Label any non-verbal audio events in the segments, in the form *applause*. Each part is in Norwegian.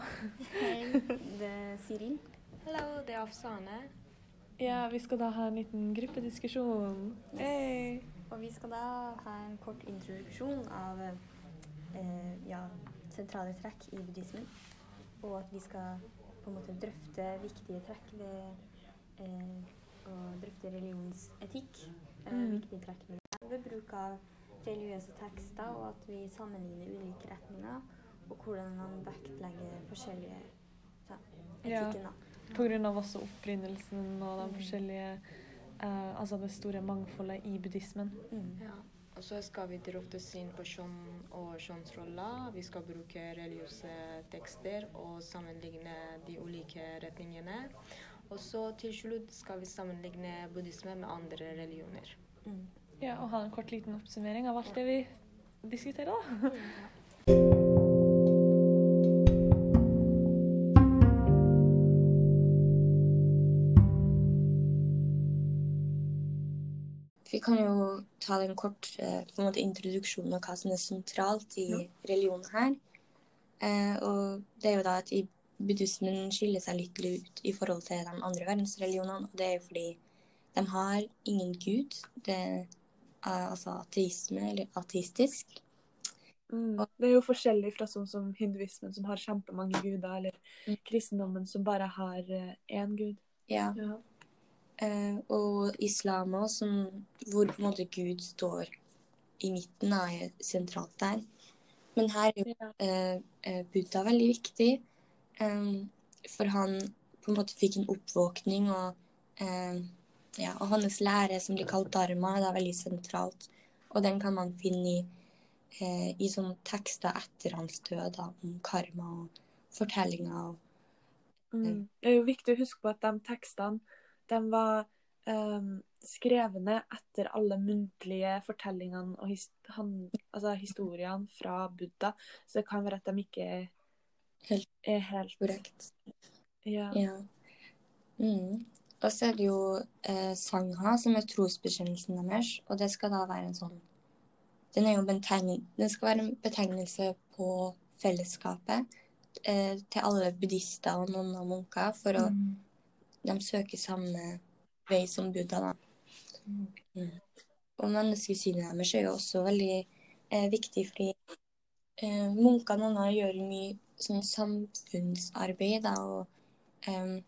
Hei, det er Siril. Hallo, det er Afsane. Ja, vi skal da ha en liten gruppediskusjon. Hey. Og vi skal da ha en kort introduksjon av eh, ja, sentrale trekk i buddhismen. Og at vi skal på en måte drøfte viktige trekk ved eh, å drøfte religionsetikk. Eh, Mm. Viktige trekk ved bruk av religiøse tekster, og at vi sammenligner ulike retninger, og hvordan man vektlegger forskjellige ja, Ja. etikken. da. På grunn av også opprinnelsen og de Mm. forskjellige eh, Altså det store mangfoldet i buddhismen. Mm. Ja. Og så skal vi drøfte syn på kjønn og kjønnsroller. Vi skal bruke religiøse tekster og sammenligne de ulike retningene. Og så til slutt skal vi sammenligne buddhisme med andre religioner. Mm. Ja, Og ha en kort liten oppsummering av alt det vi diskuterer, da. *laughs* kan jo ta en kort eh, på en måte, introduksjon av hva som er sentralt i religionen her. Eh, og det er jo da at i buddhismen skiller seg litt ut i forhold til de andre verdensreligionene. Og det er jo fordi de har ingen gud. Det er eh, altså ateisme, eller ateistisk. Mm. Det er jo forskjellig fra sånn som hinduismen, som har kjempemange guder, eller Mm. kristendommen, som bare har én gud. Ja. Eh, og islam òg, hvor på en måte Gud står i midten, er sentralt der. Men her er jo eh, eh, Buddha veldig viktig. eh, for han på en måte fikk en oppvåkning, og, eh, ja, og hans lære, som blir kalt dharma, er veldig sentralt. Og den kan man finne i, eh, i sånne tekster etter hans død, da, om karma og fortellinger. Og, Mm. Det er jo viktig å huske på at de tekstene de var um, skrevne etter alle muntlige fortellingene og his han, altså historiene fra Buddha. Så det kan være at de ikke Helt er helt korrekt. Ja. Ja. Mm. Og så er det jo eh, sangha, som er trosbekjennelsen deres. Og det skal da være en sånn Den, den skal være en betegnelse på fellesskapet eh, til alle buddhister og nonner og munker, for å Mm. De søker samme vei som Buddha. da. Mm. Og menneskesynet deres er jo også veldig eh, viktig, fordi eh, munkene og gjør mye sånn samfunnsarbeid, da, og eh,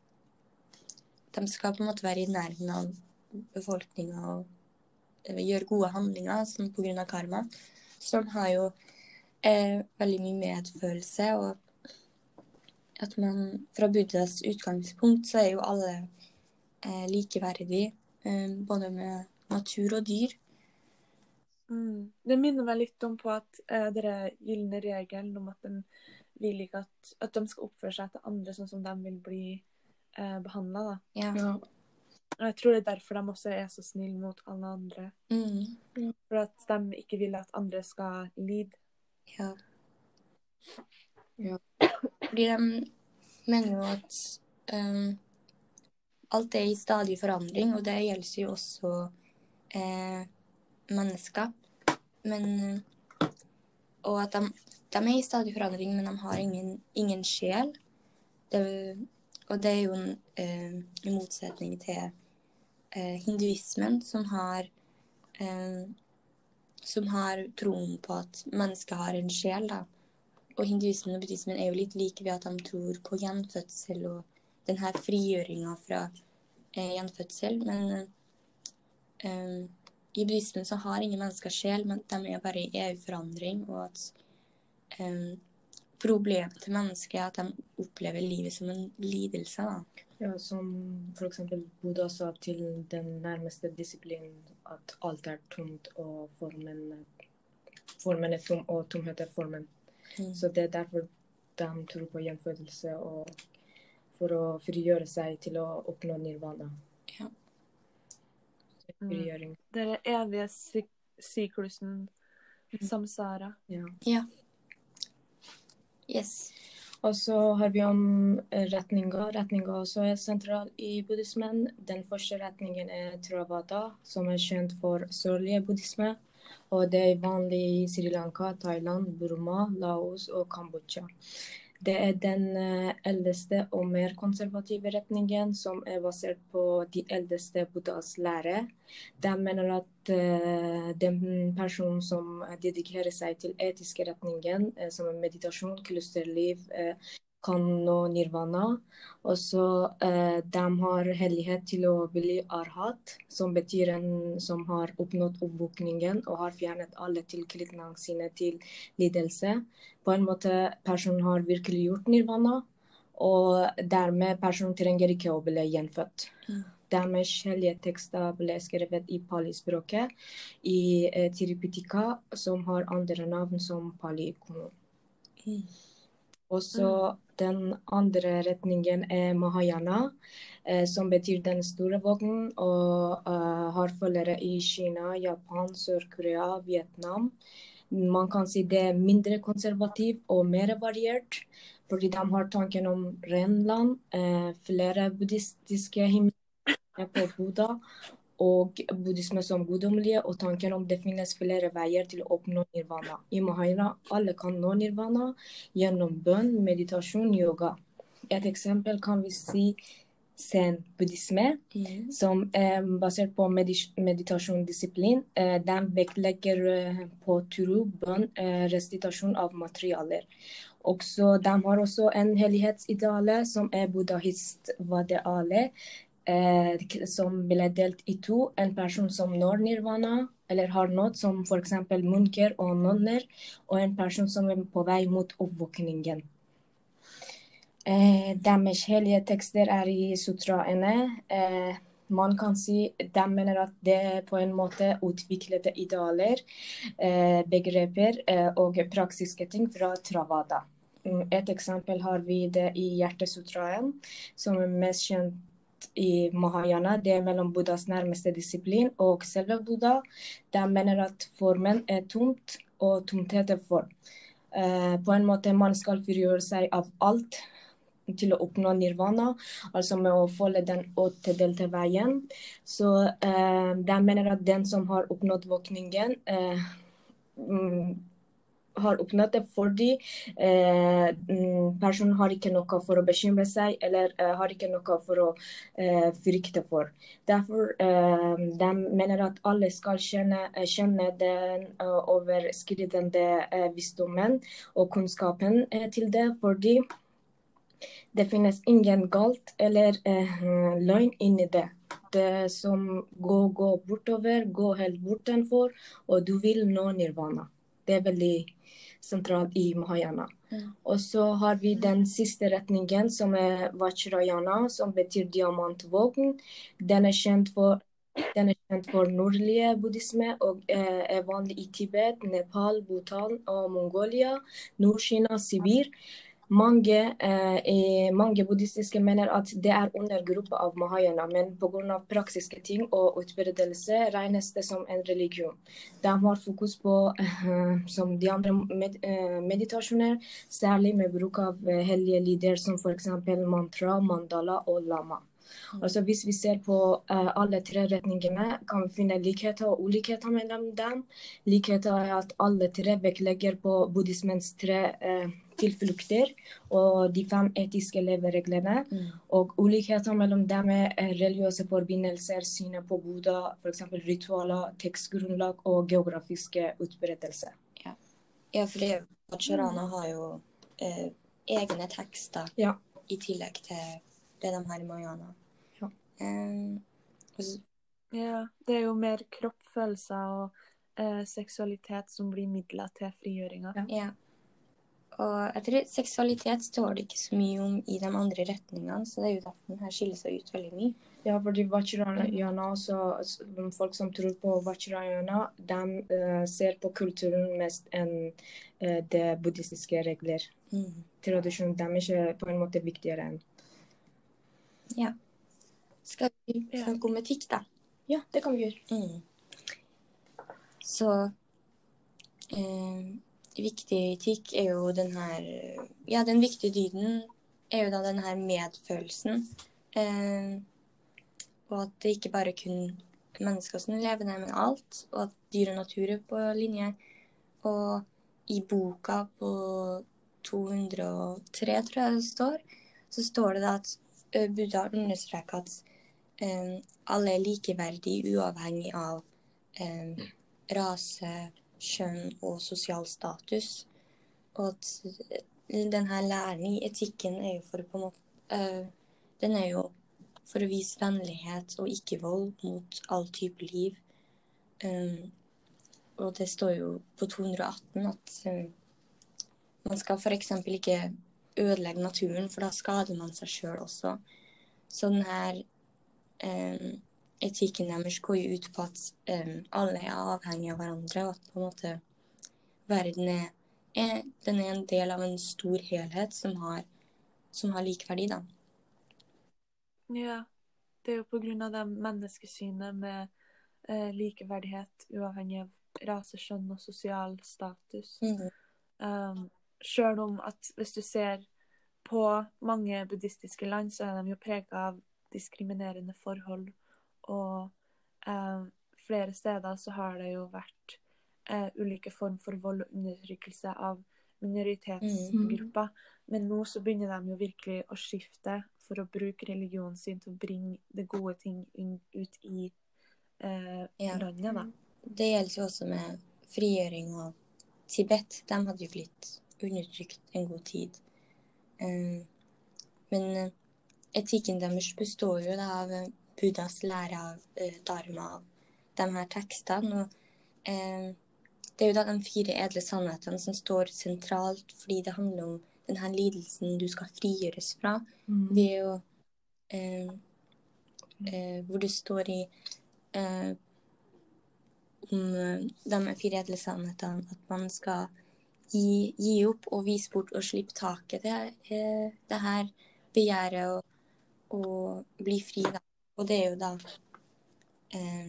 de skal på en måte være i nærheten av befolkninga og eh, gjøre gode handlinger sånn av karma. Så de har jo eh, veldig mye medfølelse, og at man fra Buddhas utgangspunkt så er jo alle eh, likeverdige, eh, både med natur og dyr. Mm. Det minner meg litt om på at eh, dere gylne regelen om at de vil ikke at, at de skal oppføre seg til andre sånn som de vil bli eh, behandla. Ja. Og jeg tror det er derfor de også er så snille mot alle andre. Mm. For at de ikke vil at andre skal lide. Ja. Ja. Fordi de mener jo at um, alt er i stadig forandring, og det gjelder jo også eh, mennesker. Men Og at de, de er i stadig forandring, men de har ingen, ingen sjel. Det, og det er jo en, eh, motsetning til eh, hinduismen, som har eh, som har troen på at mennesket har en sjel. da. Og hinduismen og buddhismen er jo litt like ved at de tror på gjenfødsel og den her frigjøringa fra eh, gjenfødsel. Men eh, i buddhismen så har ingen mennesker sjel, men de er bare i evig forandring. Og at eh, problemet til mennesket er at de opplever livet som en lidelse. da. Ja, som f.eks. Buddha sa til den nærmeste disiplinen at alt er tomt og formen, formen er tom, og tomhet er formen. Mm. Så det er derfor de tror på gjenfødelse og for å frigjøre seg til å oppnå nirvana. Ja. Frigjøring. Det er den evige syk syklusen samsara. Ja. Ja. Yes. Og så har vi om retninga. Retninga også er sentral i buddhismen. Den første retningen er Travada, som er kjent for sørlige buddhisme. Og det er vanlig i Sri Lanka, Thailand, Burma, Laos og Kambodsja. Det er den eh, eldste og mer konservative retningen, som er basert på de eldste buddhas lære. De mener at uh, den personen som dedikerer seg til etiske retningen, som meditasjon, klusterliv, kan nå nirvana. Og så eh, de har hellighet til å bli arhat, som betyr en som har oppnådd oppvåkningen og har fjernet alle tilknytningene sine til lidelse. På en måte personen har virkelig gjort nirvana, og dermed personen trenger ikke å bli gjenfødt. Mm. Deres hellige tekster ble skrevet i pali-språket i eh, Tiripitika, som har andre navn som pali-kono. Mm. Og så mm. den andre retningen er Mahayana, eh, som betyr den store vognen, og uh, har følgere i Kina, Japan, Sør-Korea, Vietnam. Man kan si det er mindre konservativt og mer variert, fordi de har tanken om renland, eh, flere buddhistiske himler på Buddha og buddhisme som guddommelige, og tanken om det finnes flere veier til å oppnå nirvana. I Mahayana alle kan nå nirvana gjennom bønn, meditasjon, yoga. Et eksempel kan vi si zen-buddhisme, mm. som er basert på meditasjondisiplin. Eh, Den vektlegger eh, på tro, bønn, eh, restitasjon av materialer. Også, de har også en hellighetsideale som er buddhist-vadeale eh, som ble delt i to. En person som når nirvana, eller har nådd, som f.eks. munker og nonner, og en person som er på vei mot oppvåkningen. Eh, deres hellige tekster er i sutraene. Eh, man kan si de mener at det på en måte utviklede idealer, eh, begreper eh, og praksiske ting fra Travada. Mm, et eksempel har vi det i Hjertesutraen, som er mest kjent i Mahayana, det er mellom Buddhas nærmeste disiplin og selve Buddha. De mener at formen er tomt, og tomthet er form. Uh, på en måte man skal frigjøre seg av alt til å oppnå nirvana, altså med å følge den åttedelte veien. Så uh, de mener at den som har oppnådd våkningen, uh, mm, har oppnådd det fordi eh, mm, personen har ikke noe for å bekymre seg, eller eh, har ikke noe for å eh, frykte for. Derfor eh, de mener at alle skal kjenne, eh, kjenne den uh, overskridende uh, visdommen og kunnskapen til det, fordi det finnes ingen galt eller løgn inni. Det som går, går bortover, går helt bortenfor, og du vil nå nirvana. Det er veldig sentralt i Mahayana. Mm. Og så har vi den siste retningen, som er Vajrayana, som betyr diamantvågen. Den er kjent for den er kjent for nordlige buddhisme og eh, er vanlig i Tibet, Nepal, Bhutan og Mongolia, Nord-Kina, Sibir. Mange, eh, mange buddhistiske mener at det er undergruppe av mahayana, men pga. praktiske ting og utbredelse regnes det som en religion. De har fokus på, eh, som de andre med, eh, meditasjoner, særlig med bruk av eh, hellige lyder som f.eks. mantra, mandala og lama. Altså Hvis vi ser på uh, alle tre retningene, kan vi finne likheter og ulikheter mellom dem. Likheter er at alle tre vektlegger på buddhismens tre uh, tilflukter og de fem etiske levereglene. Mm. Og ulikheter mellom dem er religiøse forbindelser, synet på Buddha, f.eks. ritualer, tekstgrunnlag og geografiske utbredelser. Ja, ja fordi Bacharana har jo eh, egne tekster ja. i tillegg til det de har i Mayana. Ja. Um, ja, det er jo mer kroppsfølelser og eh, seksualitet som blir midler til frigjøringa. Ja. Og jeg tror seksualitet står det ikke så mye om i de andre retningene, så det er jo derfor den her skiller seg ut veldig mye. Ja, fordi Vajrayana de folk som tror på Vajrayana, de uh, ser på kulturen mest enn uh, det buddhistiske regler. Mm. Tradisjonen deres er på en måte viktigere enn Ja. Skal vi snakke om etikk, da? Ja, det kan vi gjøre. Mm. Så eh, viktig etikk er jo den her Ja, den viktige dyden er jo da den her medfølelsen. Eh, og at det ikke bare kun mennesker som lever der, men alt. Og at dyr og natur er på linje. Og i boka på 203, tror jeg det står, så står det da at eh, Buddha understreker at eh, alle er likeverdige uavhengig av eh, rase, kjønn og sosial status. Og at denne læren i etikken er jo for på en måte uh, Den er jo for å vise vennlighet og ikke-vold mot all type liv. Um, og det står jo på 218 at um, man skal f.eks. ikke ødelegge naturen, for da skader man seg sjøl også. Så den her um, etikken deres går jo ut på at um, alle er avhengige av hverandre, og at på en måte verden er, er, den er en del av en stor helhet som har, som har lik verdi, da. Ja. Det er jo på grunn av det menneskesynet med eh, likeverdighet uavhengig av rase, skjønn og sosial status. Mm. Um, Sjøl om at hvis du ser på mange buddhistiske land, så er de jo prega av diskriminerende forhold. Og eh, flere steder så har det jo vært eh, ulike form for vold og undertrykkelse av minoritetsgrupper. Men nå så begynner de jo virkelig å skifte for å bruke religionen sin til å bringe det gode ting inn, ut i eh, Ja. landet, da. Det gjelder jo også med frigjøring av Tibet. De hadde jo blitt undertrykt en god tid. Um, men eh, etikken deres består jo da av eh, Buddhas lære av uh, dharma, av de her tekstene. Og uh, det er jo da de fire edle sannhetene som står sentralt, fordi det handler om den her lidelsen du skal frigjøres fra ved å eh, eh, Hvor det står i eh, om eh, de fire edle sannhetene at man skal gi, gi opp og vise bort og slippe taket. Det, det her begjæret å, å bli fri, da. Og det er jo da eh,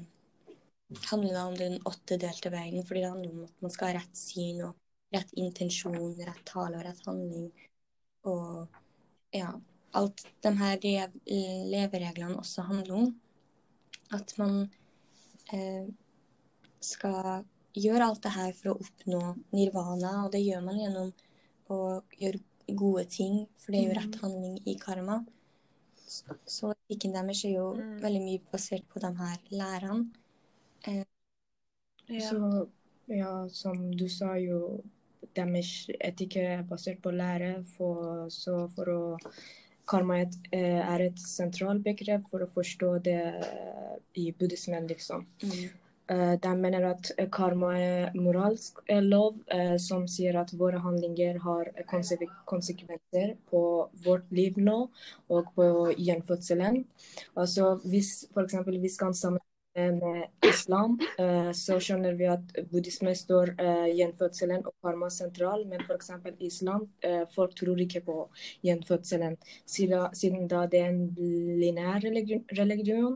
handler da om den åttedelte veien, fordi det handler om at man skal ha rett syn og rett intensjon, rett tale og rett handling. Og ja, alt de her lev, levereglene også handler om. At man eh, skal gjøre alt det her for å oppnå nirvana, og det gjør man gjennom å gjøre gode ting, for det er jo rett handling i karma. Så, etikken deres er jo Mm. veldig mye basert på de her lærene. Ja. Så ja, som du sa jo, deres etikk er basert på lære. For, så for å Karma er et, eh, er et sentralt begrep for å forstå det eh, i buddhismen, liksom. Eh, De mener at eh, karma er moralsk eh, lov eh, som sier at våre handlinger har konsekvenser på vårt liv nå og på gjenfødselen. Altså hvis f.eks. vi skal sammenligne med islam, eh, så skjønner vi at buddhisme står eh, gjenfødselen og karma sentral, men f.eks. islam, eh, folk tror ikke på gjenfødselen, siden, da det er en linær religion,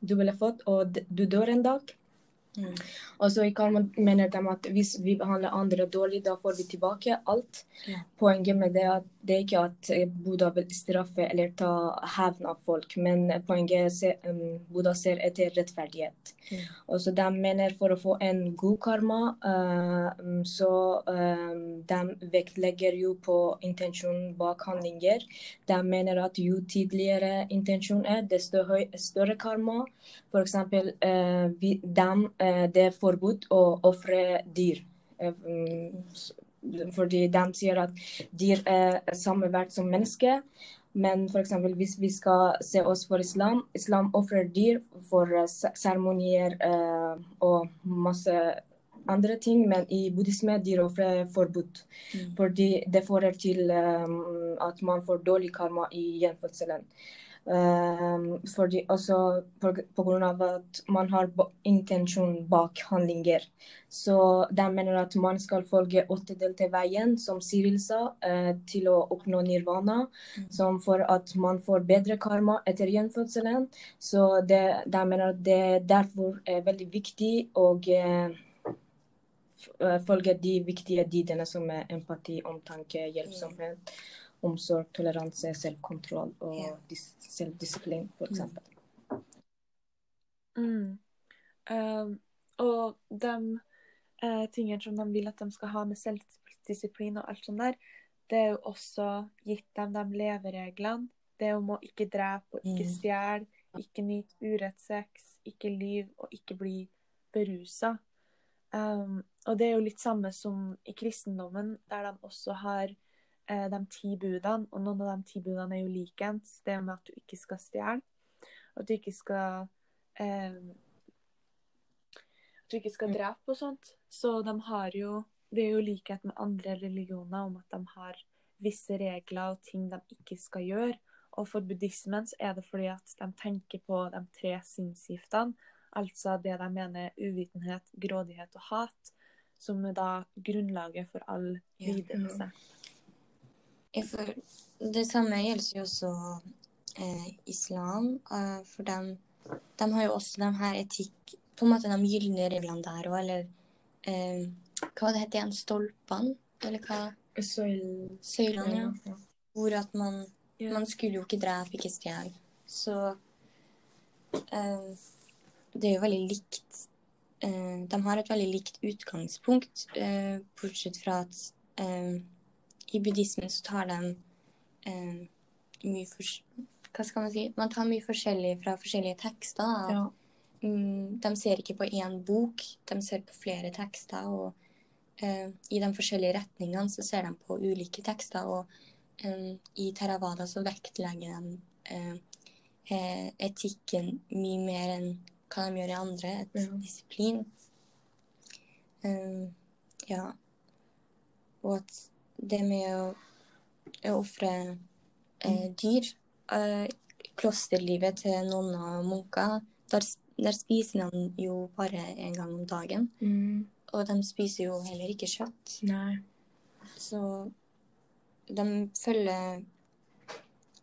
du ble født, og du dør en dag. Mm. Og så i karma mener de at hvis vi behandler andre dårlig, da får vi tilbake alt. Ja. Poenget med det at det er ikke at eh, Buddha vil straffe eller ta hevn av folk, men poenget er at um, Buddha ser etter rettferdighet. Mm. Og så de mener for å få en god karma, um, så um, de vektlegger jo på intensjonen bak handlinger. De mener at jo tidligere intensjon er, desto høy, større karma. For eksempel, uh, vi, de, eh, det er forbudt å ofre dyr. Eh, mm, fordi de sier at dyr er samme verdt som mennesker. Men for eksempel, hvis vi skal se oss for islam, islam ofrer dyr for seremonier eh, og masse andre ting, men i buddhisme dyr ofre forbudt. Mm. Fordi det fører til eh, at man får dårlig karma i gjenfødselen. Um, fordi også av at man har intensjon bak handlinger. Så de mener at man skal følge åttedelte veien, som Cyril sa, uh, til å oppnå nirvana. Som for at man får bedre karma etter gjenfødselen. Så det, de mener at det derfor er veldig viktig å eh, eh, følge de viktige dydene som er empati, omtanke, hjelpsomhet, omsorg, toleranse, selvkontroll og yeah. dis selvdisiplin, f.eks. Mm. Um, og de uh, tingene som de vil at de skal ha med selvdisiplin og alt sånt der, det er jo også gitt dem de levereglene. Det om å ikke drepe og ikke Mm. stjele, ikke nyte urett sex, ikke lyve og ikke bli berusa. Um, og det er jo litt samme som i kristendommen, der de også har eh, de ti budene. Og noen av de ti budene er jo likens. Det med at du ikke skal stjele. At du ikke skal eh, At du ikke skal Mm. drepe og sånt. Så de har jo Det er jo likhet med andre religioner om at de har visse regler og ting de ikke skal gjøre. Og for buddhismen så er det fordi at de tenker på de tre sinnsgiftene. Altså det de mener er uvitenhet, grådighet og hat, som er da grunnlaget for all lidelse. Ja, for det samme gjelder jo også eh, islam. Eh, for dem, de har jo også de her etikk På en måte de gylne reglene der òg, eller eh, Hva det heter igjen? Stolpene? Eller hva? Søyl... Søylene, ja. Ja. Hvor at man yeah. Man skulle jo ikke drepe, ikke stjele. Så eh, det er jo veldig likt eh, De har et veldig likt utgangspunkt, eh, bortsett fra at i buddhismen så tar de eh, mye for, Hva skal man si? Man tar mye forskjellig fra forskjellige tekster. Ja. Mm, de ser ikke på én bok, de ser på flere tekster. Og eh, i de forskjellige retningene så ser de på ulike tekster. Og eh, i Theravada så vektlegger de eh, eh, etikken mye mer enn hva de gjør i andre. Et Ja. disiplin. Eh, ja. Og at det med å, å ofre eh, dyr eh, Klosterlivet til nonner og munker, der, der spiser de jo bare en gang om dagen. Mm. Og de spiser jo heller ikke kjøtt. Nei. Så de følger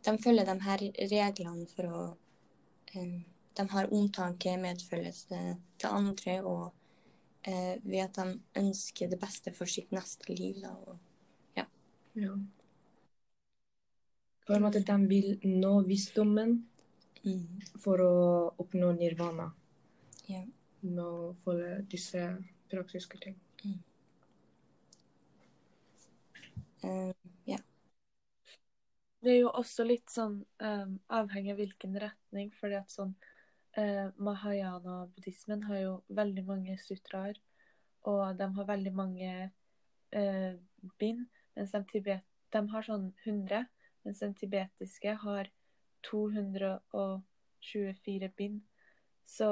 De følger de her reglene for å eh, De har omtanke, medfølelse til andre, og eh, ved at de ønsker det beste for sitt neste liv. Da, og, Ja. På en måte de vil nå visdommen mm, for å oppnå nirvana. Ja. Nå følge disse praktiske ting. eh, Det er jo også litt sånn um, avhengig av hvilken retning, fordi at sånn uh, Mahayana-buddhismen har jo veldig mange sutraer, og de har veldig mange uh, bind, mens de, tibet, de har sånn 100, mens den tibetiske har 224 bind. Så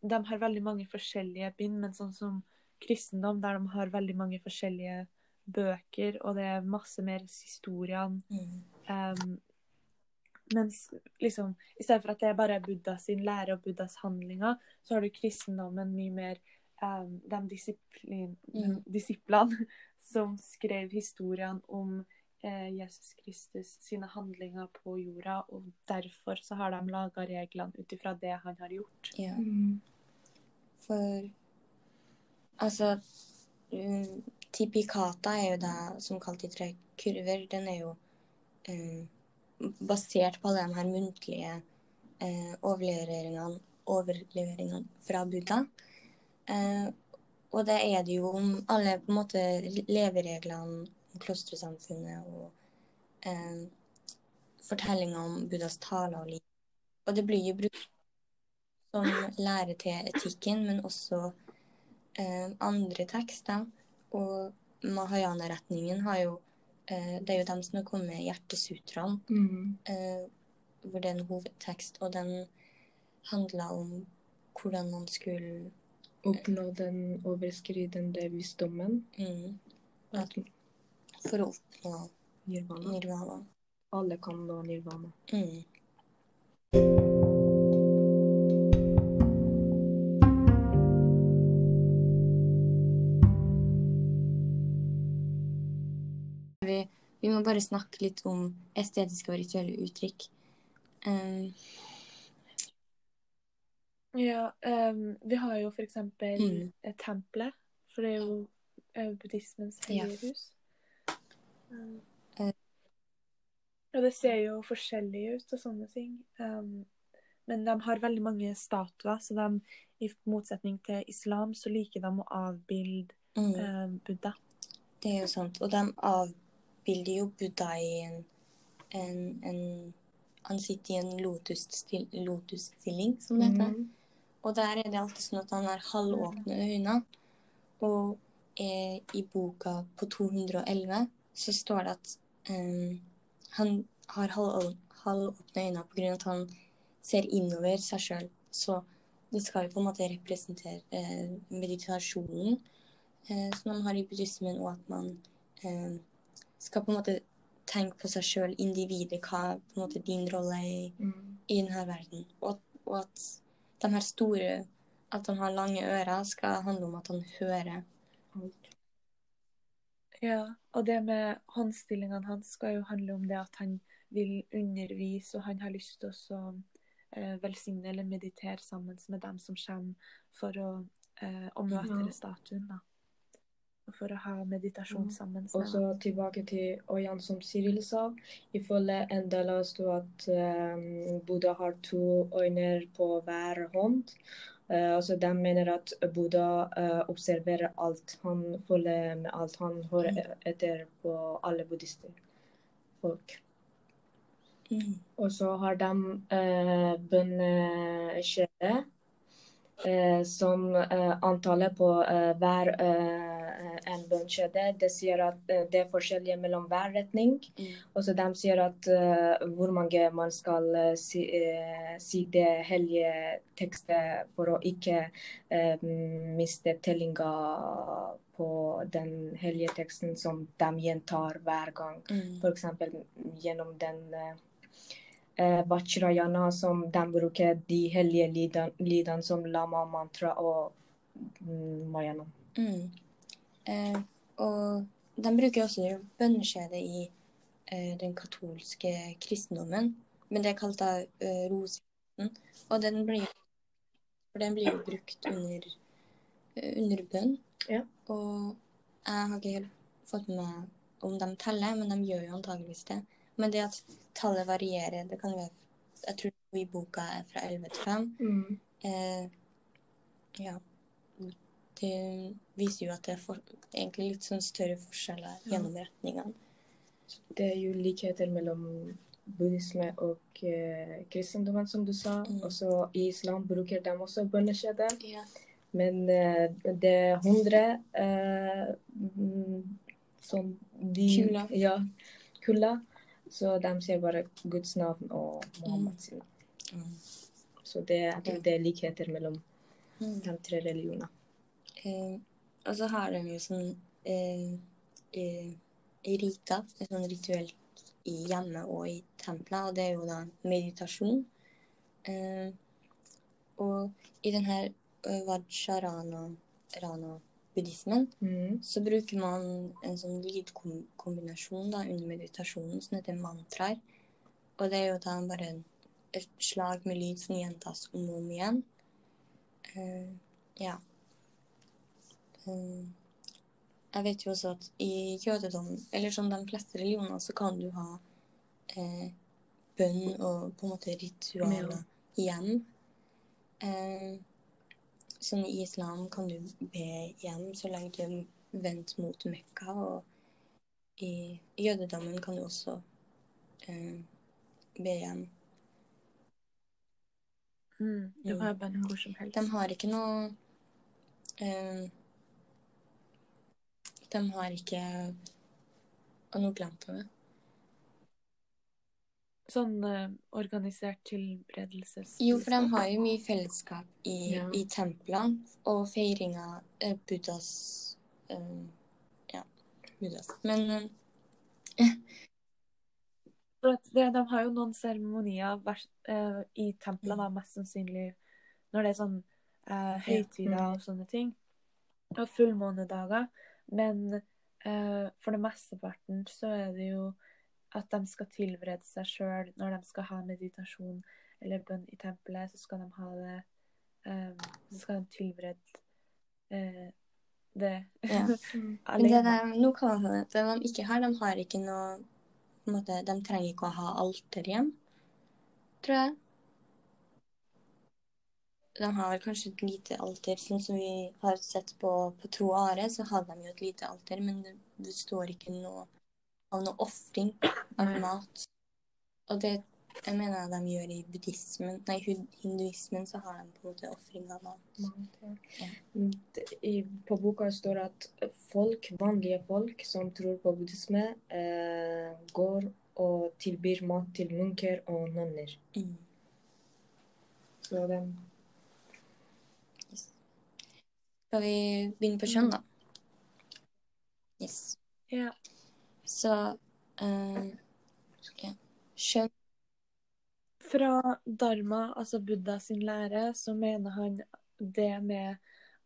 de har veldig mange forskjellige bind, men sånn som kristendom, der de har veldig mange forskjellige bøker, og det er masse mer historiene mm, Um, mens liksom, i stedet for at det er bare Buddha sin lære og Buddhas handlinger, så har du kristendommen mye mer um, de disiplin, Mm. disiplene som skrev historien om eh, Jesus Kristus sine handlinger på jorda, og derfor så har de laga reglene ut ifra det han har gjort. ja. Mm. For altså um, Tipikata er jo det som kalt de tre kurver. Den er jo um, basert på alle de her muntlige eh, overleveringene, overleveringene fra Buddha. Eh, og det er det jo om alle på en måte levereglene om klostersamfunnet og eh, fortellinger om Buddhas taler og liv. Og det blir jo brukt som lære til etikken, men også eh, andre tekster. Og Mahayana-retningen har jo eh, Det er jo dem som har kommet med hjertesutraen, Mm. eh, hvor det er en hovedtekst, og den handla om hvordan man skulle Oppnå den overskridende visdommen. mm, At For å oppnå nirvana. nirvana. Alle kan nå nirvana. Mm. Vi, vi må bare snakke litt om estetiske og rituelle uttrykk. Um, Ja, um, vi har jo for eksempel Mm. et tempelet, for det er jo uh, buddhismens Ja. hus. Um, Eh. og det ser jo forskjellig ut og sånne ting. Um, men de har veldig mange statuer, så de, i motsetning til islam, så liker de å avbilde mm. uh, Buddha. Det er jo sant. Og de avbilder jo Buddha i en, en, en Han sitter i en lotusstilling, lotus som det heter. Mhm. Og der er det alltid sånn at han har halvåpne øyne. Og eh, i boka på 211 så står det at eh, han har halv, halvåpne øyne av at han ser innover seg sjøl. Så det skal jo på en måte representere eh, meditasjonen eh, som man har i buddhismen, og at man eh, skal på en måte tenke på seg sjøl, individet, hva på en måte din rolle er i mm. i denne verden. Og, og at de her store At han har lange ører, skal handle om at han hører. Ja, og det med håndstillingene hans skal jo handle om det at han vil undervise, og han har lyst til å eh, velsigne eller meditere sammen med dem som kommer for å, eh, å møte Ja. statuen. da. For å ha meditasjon sammen Og så tilbake til Oyan som Cyril sa. Ifølge en del av oss at um, Buddha har to øyne på hver hånd. Uh, altså de mener at Buddha uh, observerer alt. Han følger med alt. Han hører etter på alle buddhister. Folk. Mm. Og så har de uh, bønnekjede, eh, som eh, antallet på eh, hver eh, en bunnkjede. Det sier at eh, det er forskjellige mellom hver retning. Mm. Og så de sier at eh, hvor mange man skal eh, si, eh, si det hellige tekstet for å ikke eh, miste tellinga på den hellige teksten som de gjentar hver gang. Mm. F.eks. gjennom den eh, eh, Vajrayana, som de bruker de hellige lydene som lama mantra og mm, mayana. Mm. Eh, og de bruker også bønneskjedet i eh, den katolske kristendommen. Men det er kalt da eh, rosen. Og den blir, for den blir jo brukt under, eh, under bønn. Ja. Og jeg har ikke helt fått med meg om de teller, men de gjør jo antageligvis det. Men det at tallet varierer, det kan være Jeg tror i boka er fra 11 til 5. Eh, ja. Det viser jo at det er for, egentlig litt sånn større forskjeller Ja. gjennom retningene. Det er jo likheter mellom buddhisme og eh, kristendommen, som du sa. Mm. Også i islam bruker de også bønnekjede. Ja. Men eh, det er hundre eh, mm, som de Kula. Ja, kula. Så de sier bare Guds navn og Mohammeds sin. Mm. Så det, jeg tror det er likheter mellom Mm. de tre religionene. Eh, og så har de jo sånn eh, eh, rita, et sånn rituelt i hjemmet og i tempelet, og det er jo da meditasjon. Eh, og i den her eh, Vajrana-buddhismen Mm. så bruker man en sånn lydkombinasjon da under meditasjonen som heter mantraer. Og det er jo da bare et slag med lyd som gjentas om og om igjen. Uh, ja. Uh, jeg vet jo også at i jødedommen, eller som de fleste religioner, så kan du ha uh, bønn og på en måte ritualer hjem. Eh, sånn i islam kan du be hjem så lenge du er vendt mot Mekka, og i jødedommen kan du også eh, be hjem. Mm, du har bønn hvor som helst. De har ikke noe eh, De har ikke Og nå glemte jeg det. Sånn uh, organisert tilberedelses... Jo, for de har jo mye fellesskap i, Ja. i templene og feiringa eh, Buddhas uh, Ja, Buddhas. Men eh, det, de har jo noen seremonier i templene, mest sannsynlig når det er sånn høytider og sånne ting. Og fullmånedager. Men for det mesteparten så er det jo at de skal tilberede seg sjøl når de skal ha meditasjon eller bønn i tempelet, så skal de ha det um, Så skal de tilberede uh, det Ja. *laughs* Men det alene. der, nå kan det de ikke har, de har ikke noe måte, De trenger ikke å ha alter igjen, tror jeg. De har vel kanskje et lite alter, sånn som vi har sett på, på Tro Are, så hadde de jo et lite alter, men det, det står ikke noe av noe ofring av mat. Og det jeg mener jeg de gjør i buddhismen. Nei, hinduismen så har de på en måte ofring av mat. Ja. I, på boka står det at folk, vanlige folk som tror på buddhisme, eh, går og tilbyr mat til munker og nonner. Mm. Så den yes. Skal vi begynne på kjønn, da? Yes. Ja. Så uh, ja. Skjønn. fra Dharma, altså Buddha sin lære, så mener han det med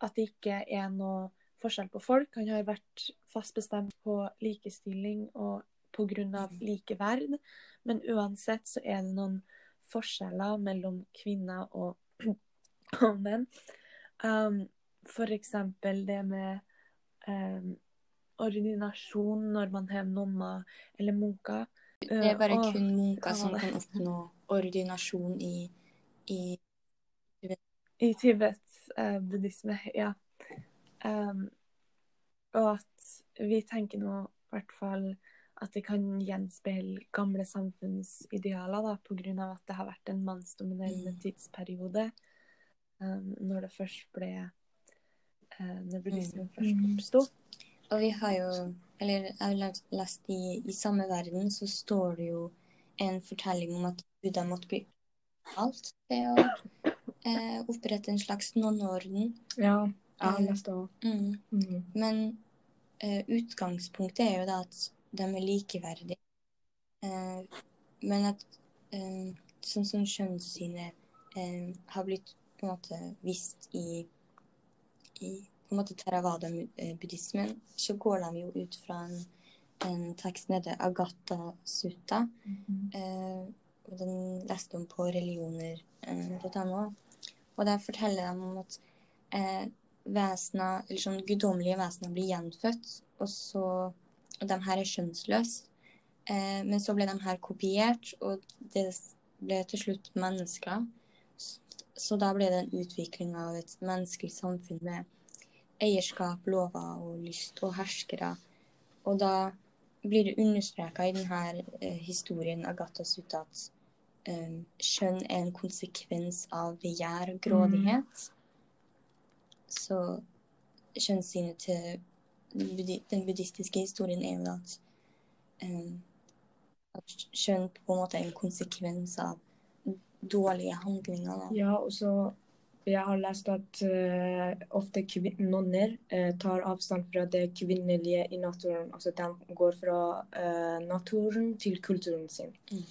at det ikke er noe forskjell på folk. Han har vært fast bestemt på likestilling og pga. Likeverd. Men uansett så er det noen forskjeller mellom kvinner og, *clears throat* og menn. Um, for eksempel det med um, ordinasjon når man har nonner eller munker. Det er bare og, kun munker som kan oppnå ordinasjon i, i Tibet. I Tibet-buddhisme, eh, ja. Um, og at vi tenker nå i hvert fall at det kan gjenspeile gamle samfunnsidealer, da, pga. at det har vært en mannsdominerende mm. tidsperiode um, når det først ble uh, Når buddhismen mm. først oppsto. Og vi har jo Eller jeg har lest i, i samme verden så står det jo en fortelling om at Buddha måtte bli alt til å eh, opprette en slags nonneorden. Ja, jeg har lest det òg. Mm. Mm. Men eh, utgangspunktet er jo da at de er likeverdige. Eh, men at eh, sånn som kjønnssynet eh, har blitt på en måte vist i, i på en måte Theravada-buddhismen, så går de jo ut fra en en tekst nede, Agatha Sutta. Mm -hmm. eh, den leste om på religioner.no. Eh, og der forteller de om at eh, vesener, eller sånn guddommelige vesener blir gjenfødt, og så Og de her er skjønnsløse. Eh, men så ble de her kopiert, og det ble til slutt mennesker. Så da ble det en utvikling av et menneskelig samfunn med eierskap, lover og lyst og herskere. Og da blir det understreka i denne eh, historien Agatha Sutta at um, skjønn er en konsekvens av begjær og grådighet. Mm. Så kjønnssynet til den buddhistiske historien er jo at, um, at kjønn på en måte er en konsekvens av dårlige handlinger. Da. Ja, og så jeg har lest at uh, ofte nonner uh, tar avstand fra det kvinnelige i naturen. Altså de går fra uh, naturen til kulturen sin. Mm.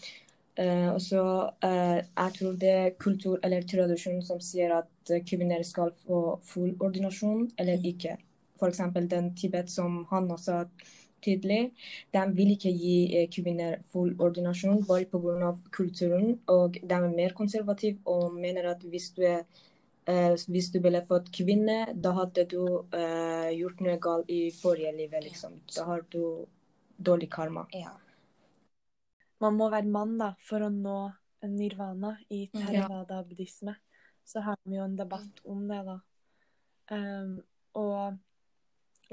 og så Jeg tror det er kultur eller tradisjon som sier at kvinner skal få full ordinasjon eller mm. ikke. F.eks. den Tibet som han sa tydelig. De vil ikke gi kvinner full ordinasjon bare pga. kulturen. Og de er mer konservative og mener at hvis du er eh, hvis du ville fått kvinne, da hadde du eh, gjort noe galt i forrige livet, liksom. Da har du dårlig karma. Ja. Man må være mann da, for å nå nirvana i mm, theravada-buddhisme. Så har vi jo en debatt om det, da. Um, og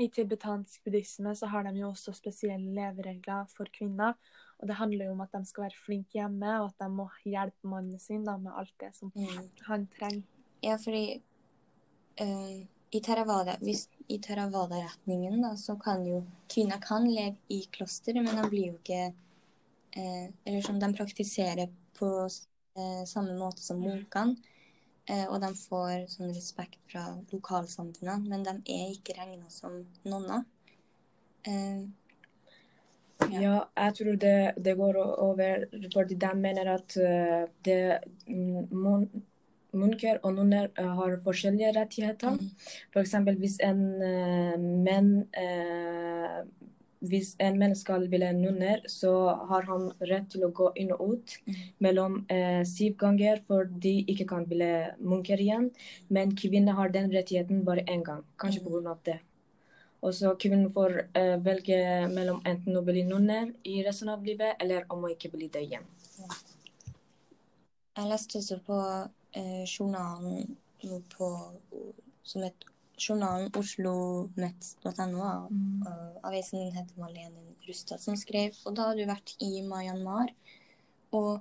i tibetansk buddhisme så har de jo også spesielle leveregler for kvinner. Og det handler jo om at de skal være flinke hjemme, og at de må hjelpe mannen sin da, med alt det som mm. han trenger ja, fordi uh, i Theravada-retningen da, så kan jo kvinner kan leve i kloster, men de blir jo ikke uh, Eller som de praktiserer på uh, samme måte som munkene. og de får sånn respekt fra lokalsamfunnene, men de er ikke regna som nonner. Ja. ja. jeg tror det, det, går over fordi de mener at det mm, munker og nunner uh, har forskjellige rettigheter. Mm. F.eks. hvis en uh, menn uh, hvis en menn skal bli nunner, så har han rett til å gå inn og ut mm. mellom eh, syv ganger, for de ikke kan bli munker igjen. Men kvinner har den rettigheten bare én gang, kanskje mm. pga. det. Og så kvinnen får eh, velge mellom enten å bli nunner i resten av livet, eller om å ikke bli det igjen. Jeg leste så på eh, journalen på som het journalen oslomet.no. Mm. Uh, avisen heter Malene Rustad som skrev. Og da hadde hun vært i Myanmar. Og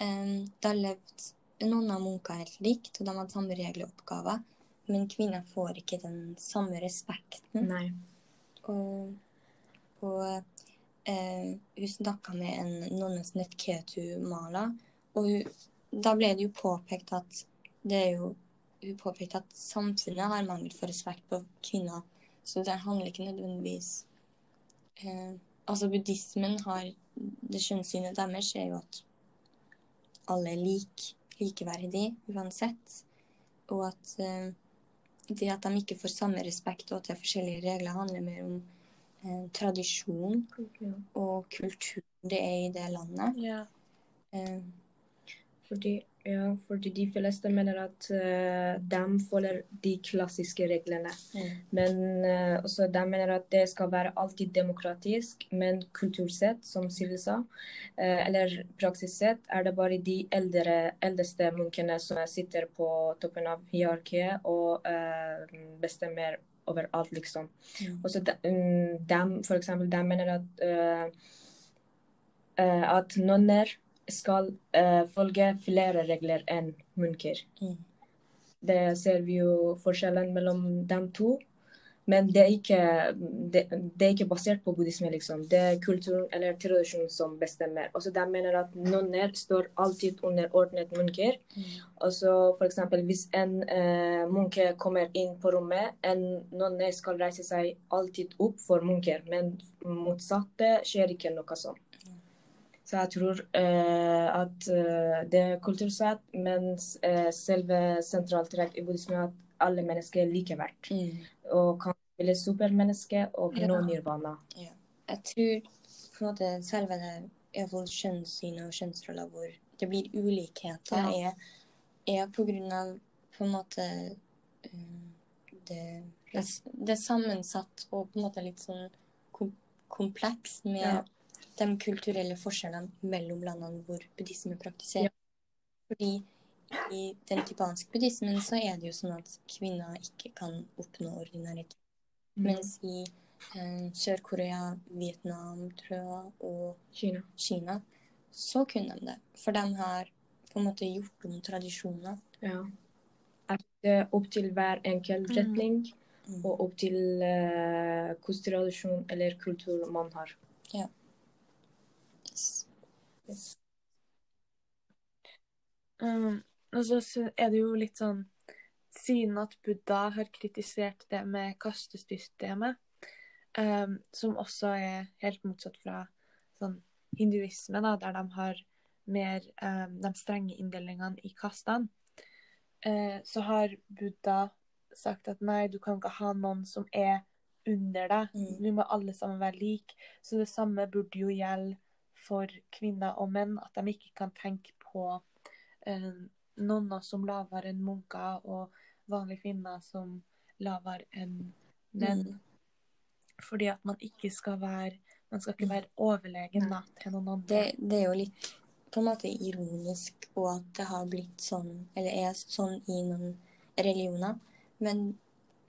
eh, da levde noen av munkene helt likt, og de hadde samme regler og oppgaver. Men kvinner får ikke den samme respekten. Nei. Og, og eh, hun snakka med en nonne som het Ketu Mala, og hun, da ble det jo påpekt at det er jo Hun påpekte at samfunnet har mangel for respekt på kvinner, så det handler ikke nødvendigvis eh, Altså, buddhismen har Det skjønnssynet deres er jo at alle er lik, likeverdige uansett, og at eh, det at de ikke får samme respekt og at det er forskjellige regler, handler mer om eh, tradisjon okay. og kultur det er i det landet. Ja. Eh, Fordi, ja, fordi de fleste mener at uh, de følger de klassiske reglene. mm. Men uh, også de mener at det skal være alltid demokratisk, men kultursett, som Silje sa, uh, eller praksissett, er det bare de eldre, eldste munkene som sitter på toppen av hierarkiet og eh, bestemmer over alt, liksom. Mm. Også de, um, de, for eksempel, de mener at eh, eh, at nonner skal uh, følge flere regler enn munker. Mm. Det ser vi jo forskjellen mellom dem to. Men det er ikke, det, det er ikke basert på buddhisme, liksom. Det er kulturen eller tradisjonen som bestemmer. Også de mener at nonner står alltid under ordnet munker. Mm. Og så for eksempel hvis en uh, munke kommer inn på rommet, en nonne skal reise seg alltid opp for munker, men motsatte skjer ikke noe sånn. Så jeg tror eh, at eh, det er kultursett, mens eh, selve sentraltrekk i buddhismen er at alle mennesker er likeverd. Mm. Og kan spille supermenneske og Ja. nå Ja. Jeg tror på en måte selve det iallfall kjønnssynet og kjønnsroller hvor det blir ulikheter, Ja. er, er på grunn av på en måte um, det, det, det er sammensatt og på en måte litt sånn kom, kompleks med Ja. De kulturelle forskjellene mellom landene hvor buddhisme praktiseres. Fordi i den tibanske buddhismen så er det jo sånn at kvinner ikke kan oppnå ordinaritet. Mens i eh, Sør-Korea, Vietnam, tror jeg, og Kina. Kina, så kunne de det. For de har på en måte gjort om tradisjoner. Ja. At er opp til hver enkelt Mm. retning, Mm. og opp til eh, hvilken tradisjon eller kultur man har. Yes. Um, og så er det jo litt sånn Siden at Buddha har kritisert det med kastesystemet, um, som også er helt motsatt fra sånn hinduisme, da, der de har mer um, de strenge inndelingene i kastene, uh, så har Buddha sagt at nei, du kan ikke ha noen som er under deg. Mm. Vi må alle sammen være like. Så det samme burde jo gjelde for kvinner og menn, at de ikke kan tenke på eh, nonner som lavere enn munker, og vanlige kvinner som lavere enn menn. Mm. Fordi at man ikke skal være Man skal ikke være overlegen da, til noen andre. Det, det er jo litt på en måte ironisk, og at det har blitt sånn, eller er sånn i noen religioner. Men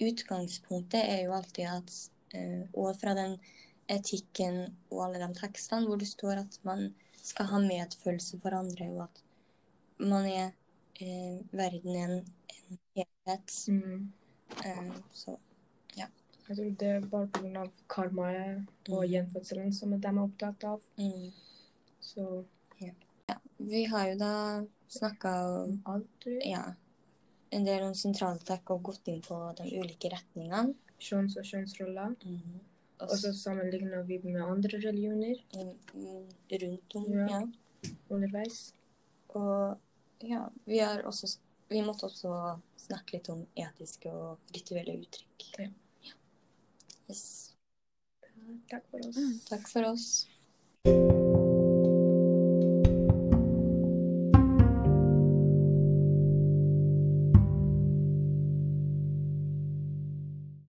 utgangspunktet er jo alltid at eh, Og fra den etikken og alle de tekstene hvor det står at man skal ha medfølelse for andre, og at man er eh, Verden er en, en helhet. Eh, så Jeg tror det er bare pga. karmaet og Mm. gjenfødselen som de er opptatt av. mm. Så Vi har jo da snakka alt tror jeg. ja, en del om sentraltrekk og gått inn på de ulike retningene. Kjønns- og kjønnsroller. Mm. Og så sammenligner vi med andre religioner mm, rundt om, Ja. ja. underveis. Og ja, vi også Vi måtte også snakke litt om etiske og rituelle uttrykk. Ja. Yes. Takk for oss. Mm. Takk for oss.